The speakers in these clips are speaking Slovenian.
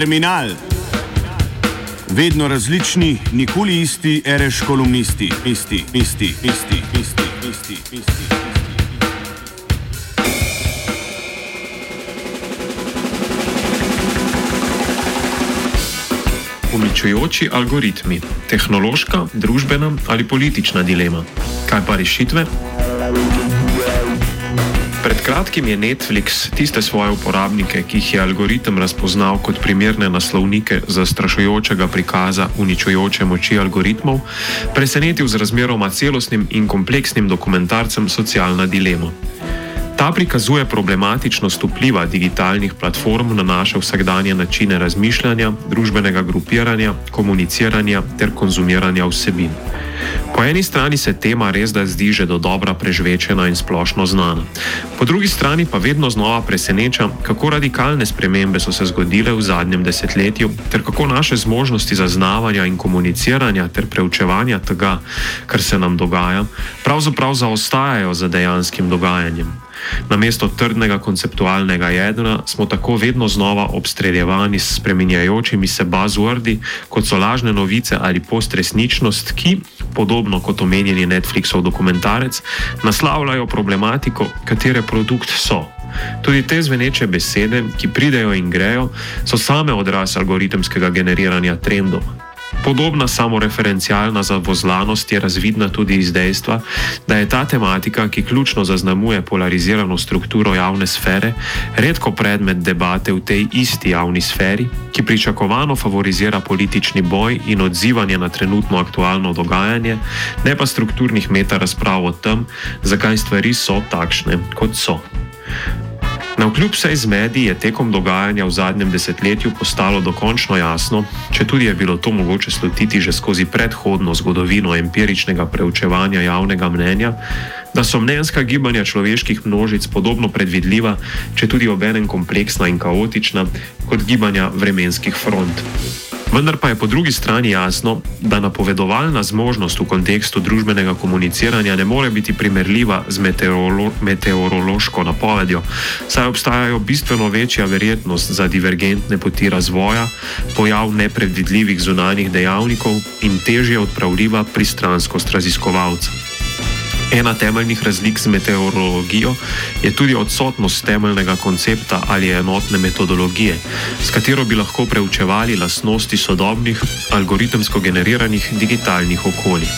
Terminal. Vedno različni, nikoli isti, ereš kolumnisti, isti, isti, isti, isti, isti, isti. isti. Uničujoči algoritmi, tehnološka, družbena ali politična dilema. Kaj pa rešitve? Pred kratkim je Netflix tiste svoje uporabnike, ki jih je algoritem razpoznal kot primerne naslovnike zastrašujočega prikaza uničujoče moči algoritmov, presenetil z razmeroma celostnim in kompleksnim dokumentarcem Socialna dilema. Ta prikazuje problematičnost vpliva digitalnih platform na naše vsakdanje načine razmišljanja, družbenega grupiranja, komuniciranja ter konzumiranja vsebin. Po eni strani se tema res da zdi že do dobra prežvečena in splošno znana, po drugi strani pa vedno znova preseneča, kako radikalne spremembe so se zgodile v zadnjem desetletju, ter kako naše zmožnosti zaznavanja in komuniciranja ter preučevanja tega, kar se nam dogaja, pravzaprav zaostajajo za dejanskim dogajanjem. Namesto trdnega konceptualnega jedra smo tako vedno znova obstreljevani s spreminjajočimi se buzzwordi, kot so lažne novice ali postresničnost, ki, podobno kot omenjeni Netflixov dokumentarec, naslavljajo problematiko, katere produkt so. Tudi te zveneče besede, ki pridejo in grejo, so same odraz algoritemskega generiranja trendov. Podobna samoreferencialna zavozlanost je razvidna tudi iz dejstva, da je ta tematika, ki ključno zaznamuje polarizirano strukturo javne sfere, redko predmet debate v tej isti javni sferi, ki pričakovano favorizira politični boj in odzivanje na trenutno aktualno dogajanje, ne pa strukturnih meta razprav o tem, zakaj stvari so takšne, kot so. Na vkljub vsej zmedi je tekom dogajanja v zadnjem desetletju postalo dokončno jasno, če tudi je bilo to mogoče slutiti že skozi predhodno zgodovino empiričnega preučevanja javnega mnenja, da so mnenjska gibanja človeških množic podobno predvidljiva, če tudi obenem kompleksna in kaotična, kot gibanja vremenskih front. Vendar pa je po drugi strani jasno, da napovedovalna zmožnost v kontekstu družbenega komuniciranja ne more biti primerljiva z meteorolo meteorološko napovedjo, saj obstajajo bistveno večja verjetnost za divergentne poti razvoja, pojav nepredvidljivih zunanjih dejavnikov in težje odpravljiva pristranskost raziskovalcev. Ena temeljnih razlik z meteorologijo je tudi odsotnost temeljnega koncepta ali enotne metodologije, s katero bi lahko preučevali lastnosti sodobnih, algoritemsko generiranih digitalnih okolij.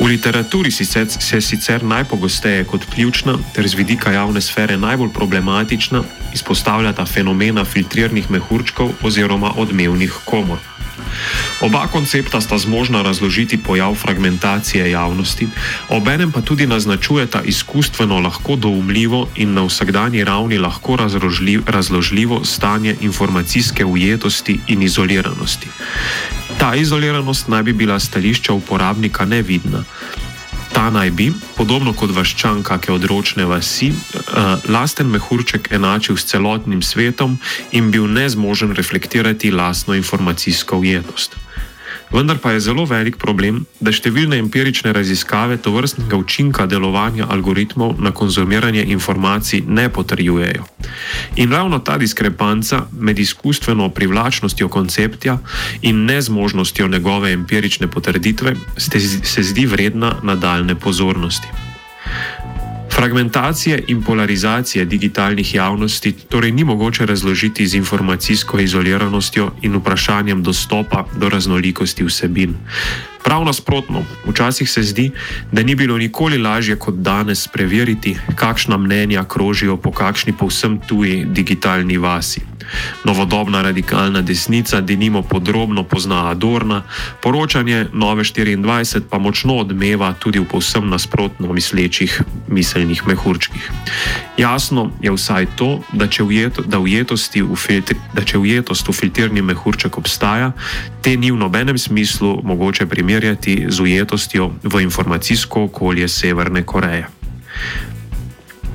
V literaturi se sicer najpogosteje kot ključna ter z vidika javne sfere najbolj problematična izpostavljata fenomena filtriranih mehurčkov oziroma odmevnih komor. Oba koncepta sta zmožna razložiti pojav fragmentacije javnosti, obenem pa tudi naznačujeta izkustveno lahko doumljivo in na vsakdanji ravni lahko razložljivo stanje informacijske ujetosti in izoliranosti. Ta izoliranost naj bi bila stališča uporabnika nevidna. Ta naj bi, podobno kot vaščan kakšne odročne vasi, uh, lasten mehurček enačil s celotnim svetom in bil nezmožen reflektirati lastno informacijsko ujetost. Vendar pa je zelo velik problem, da številne empirične raziskave to vrstnega učinka delovanja algoritmov na konzumiranje informacij ne potrjujejo. In ravno ta diskrepanca med izkustveno privlačnostjo koncepta in nezmožnostjo njegove empirične potrditve se zdi vredna nadaljne pozornosti. Fragmentacije in polarizacije digitalnih javnosti torej ni mogoče razložiti z informacijsko izoliranostjo in vprašanjem dostopa do raznolikosti vsebin. Prav nasprotno, včasih se zdi, da ni bilo nikoli lažje kot danes preveriti, kakšna mnenja krožijo po kakšni povsem tuji digitalni vasi. Novodobna radikalna desnica denimo podrobno pozna Adorna, poročanje Nove 24 pa močno odmeva tudi v povsem nasprotno mislečih miselnih mehurčkih. Jasno je vsaj to, da če, ujeto, da v filtri, da če ujetost v filtrni mehurček obstaja, te ni v nobenem smislu mogoče primerjati z ujetostjo v informacijsko okolje Severne Koreje.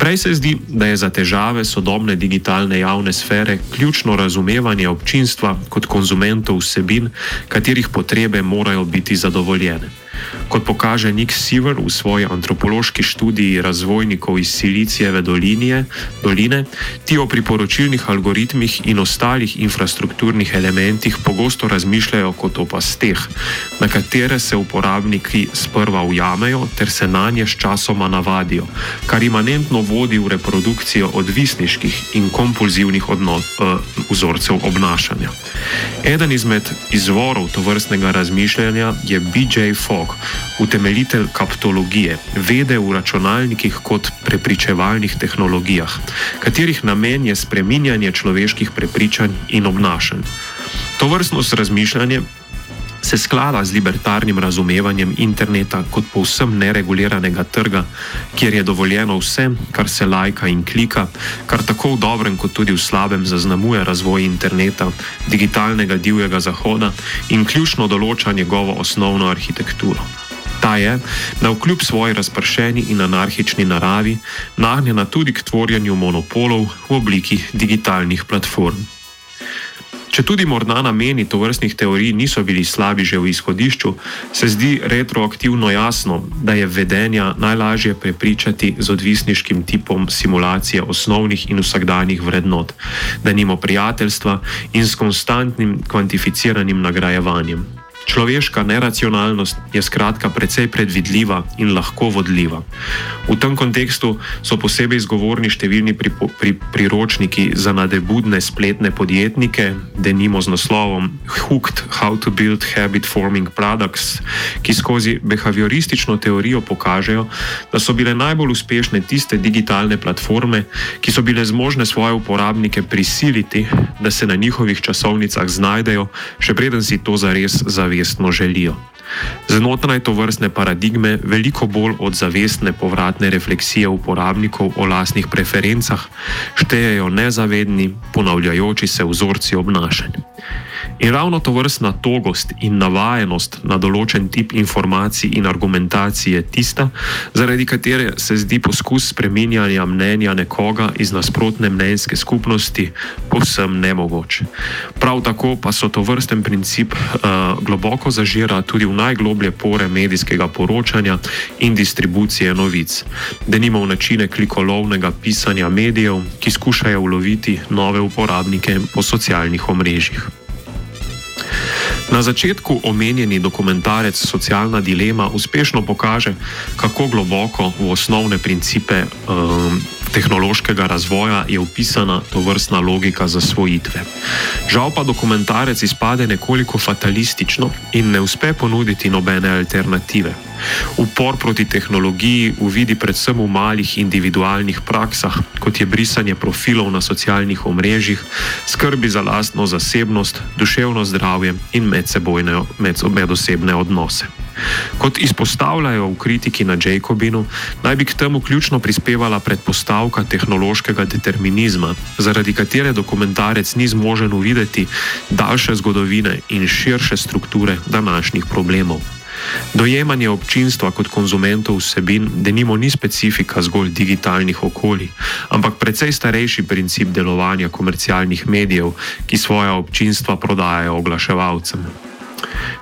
Prej se zdi, da je za težave sodobne digitalne javne sfere ključno razumevanje občinstva kot konzumentov vsebin, katerih potrebe morajo biti zadovoljene. Kot pokaže Nick Sever v svoji antropološki študiji razvojnikov iz Silicijeve dolinje, doline, ti o priporočilnih algoritmih in ostalih infrastrukturnih elementih pogosto razmišljajo kot o pasteh, na katere se uporabniki sprva ujamejo ter se na nje sčasoma navadijo, kar imanentno vodi v reprodukcijo odvisniških in kompulzivnih odnos, uh, vzorcev obnašanja. Eden izmed izvorov tovrstnega razmišljanja je B.J. Fogg, utemeljitelj kaptologije, vede v računalnikih kot prepričevalnih tehnologijah, katerih namen je spreminjanje človeških prepričanj in obnašanj. To vrstnost razmišljanja se sklada z libertarnim razumevanjem interneta kot povsem nereguliranega trga, kjer je dovoljeno vse, kar se lajka in klika, kar tako v dobrem kot tudi v slabem zaznamuje razvoj interneta, digitalnega divjega zahoda in ključno določa njegovo osnovno arhitekturo. Ta je, da vkljub svoji razpršeni in anarhični naravi, nagnjena tudi k tvorjenju monopolov v obliki digitalnih platform. Če tudi morda nameni to vrstnih teorij niso bili slabi že v izhodišču, se zdi retroaktivno jasno, da je vedenja najlažje prepričati z odvisniškim tipom simulacije osnovnih in vsakdanjih vrednot, da nimo prijateljstva in s konstantnim kvantificiranim nagrajevanjem. Človeška neracionalnost je skratka precej predvidljiva in lahko vodljiva. V tem kontekstu so posebej zgovorni številni pri, pri, priročniki za nadebudne spletne podjetnike, denimo z naslovom Hooked How to Build Habit Forming Products, ki skozi behavioristično teorijo pokažejo, da so bile najbolj uspešne tiste digitalne platforme, ki so bile zmožne svoje uporabnike prisiliti, da se na njihovih časovnicah znajdejo, še preden si to zares zavedajo zavestno želijo. Znotraj to vrstne paradigme, veliko bolj od zavestne povratne refleksije uporabnikov o lastnih preferencah, štejejo nezavedni, ponavljajoči se vzorci obnašanja. In ravno to vrstna togost in navajenost na določen tip informacij in argumentacije je tista, zaradi katere se zdi poskus spreminjanja mnenja nekoga iz nasprotne mnenjske skupnosti povsem nemogoč. Prav tako pa so to vrsten princip uh, globoko zažira tudi v najgloblje pore medijskega poročanja in distribucije novic, da nima v načine klikolovnega pisanja medijev, ki skušajo uloviti nove uporabnike po socialnih omrežjih. Na začetku omenjeni dokumentarec Socialna dilema uspešno pokaže, kako globoko v osnovne principe um, tehnološkega razvoja je upisana to vrstna logika zasvojitve. Žal pa dokumentarec izpade nekoliko fatalistično in ne uspe ponuditi nobene alternative. Upor proti tehnologiji uvidi predvsem v malih individualnih praksah, kot je brisanje profilov na socialnih omrežjih, skrbi za lastno zasebnost, duševno zdravje in medsebojne medosebne odnose. Kot izpostavljajo v kritiki na Jacobinu, naj bi k temu ključno prispevala predpostavka tehnološkega determinizma, zaradi katere dokumentarec ni zmožen uvideti daljše zgodovine in širše strukture današnjih problemov. Dojemanje občinstva kot konzumentov vsebin, da nimo ni specifika zgolj digitalnih okolij, ampak precej starejši princip delovanja komercialnih medijev, ki svoja občinstva prodajajo oglaševalcem.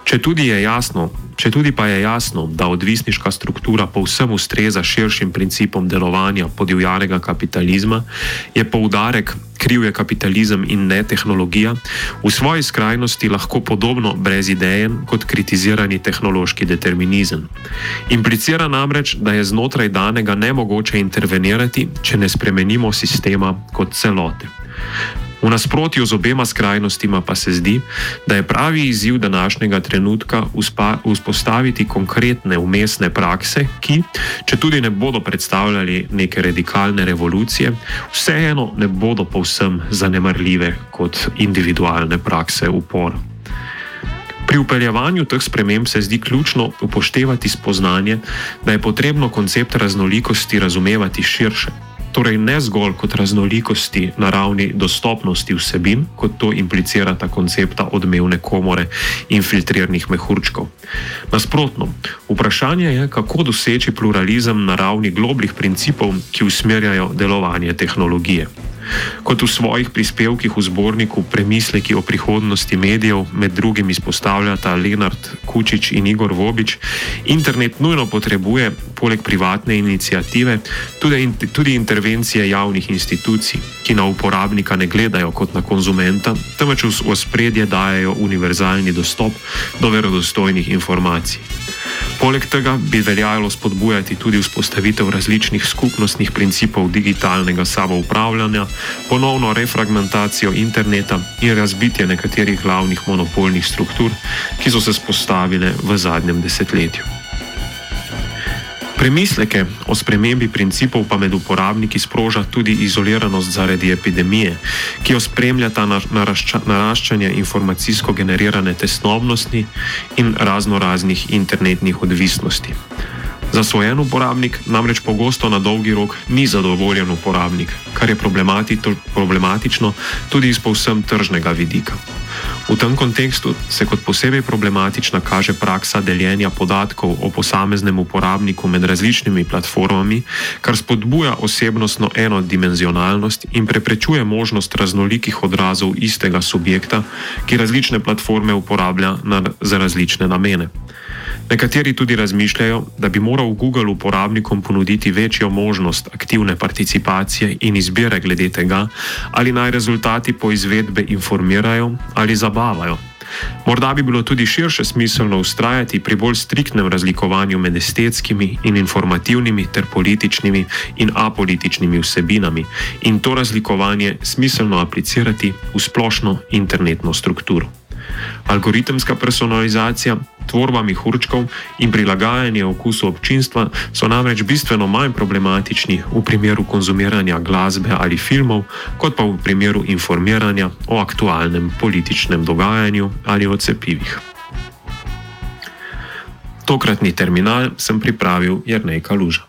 Če tudi je jasno, Če tudi pa je jasno, da odvisniška struktura povsem ustreza širšim principom delovanja podivjanega kapitalizma, je poudarek kriv je kapitalizem in ne tehnologija, v svoji skrajnosti lahko podobno brezidejen kot kritizirani tehnološki determinizem. Implicira namreč, da je znotraj danega nemogoče intervenirati, če ne spremenimo sistema kot celote. V nasprotju z obema skrajnostima pa se zdi, da je pravi izziv današnjega trenutka vzpostaviti konkretne umestne prakse, ki, če tudi ne bodo predstavljali neke radikalne revolucije, vseeno ne bodo povsem zanemrljive kot individualne prakse upora. Pri upeljevanju teh sprememb se zdi ključno upoštevati spoznanje, da je potrebno koncept raznolikosti razumevati širše torej ne zgolj kot raznolikosti na ravni dostopnosti vsebin, kot to implicira ta koncepta odmevne komore in filtriranih mehurčkov. Nasprotno, vprašanje je, kako doseči pluralizem na ravni globlih principov, ki usmerjajo delovanje tehnologije. Kot v svojih prispevkih v zborniku Premisleki o prihodnosti medijev, med drugim izpostavljata Lenard Kučič in Igor Vobič, internet nujno potrebuje, poleg privatne inicijative, tudi, tudi intervencije javnih institucij, ki na uporabnika ne gledajo kot na konzumenta, temveč v ospredje dajo univerzalni dostop do verodostojnih informacij. Poleg tega bi veljalo spodbujati tudi vzpostavitev različnih skupnostnih principov digitalnega samoupravljanja, ponovno refragmentacijo interneta in razbitje nekaterih glavnih monopolnih struktur, ki so se spostavile v zadnjem desetletju. Premisleke o spremembi principov pa med uporabniki sproža tudi izoliranost zaradi epidemije, ki jo spremlja ta naraščanje informacijsko generirane tesnobnosti in razno raznih internetnih odvisnosti. Zasvojen uporabnik namreč pogosto na dolgi rok ni zadovoljen uporabnik, kar je problematično tudi iz povsem tržnega vidika. V tem kontekstu se kot posebej problematična kaže praksa deljenja podatkov o posameznem uporabniku med različnimi platformami, kar spodbuja osebnostno enodimenzionalnost in preprečuje možnost raznolikih odrazov istega subjekta, ki različne platforme uporablja na, za različne namene. Nekateri tudi razmišljajo, da bi moral Google uporabnikom ponuditi večjo možnost aktivne participacije in izbire glede tega, ali naj rezultati po izvedbi informirajo ali zabavajo. Morda bi bilo tudi širše smiselno ustrajati pri bolj striktnem razlikovanju med estetskimi in informativnimi ter političnimi in apolitičnimi vsebinami in to razlikovanje smiselno aplicirati v splošno internetno strukturo. Algoritemska personalizacija, tvorba mehurčkov in prilagajanje okusu občinstva so namreč bistveno manj problematični v primeru konzumiranja glasbe ali filmov, kot pa v primeru informiranja o aktualnem političnem dogajanju ali o cepivih. Tokratni terminal sem pripravil Jrnej Kaluža.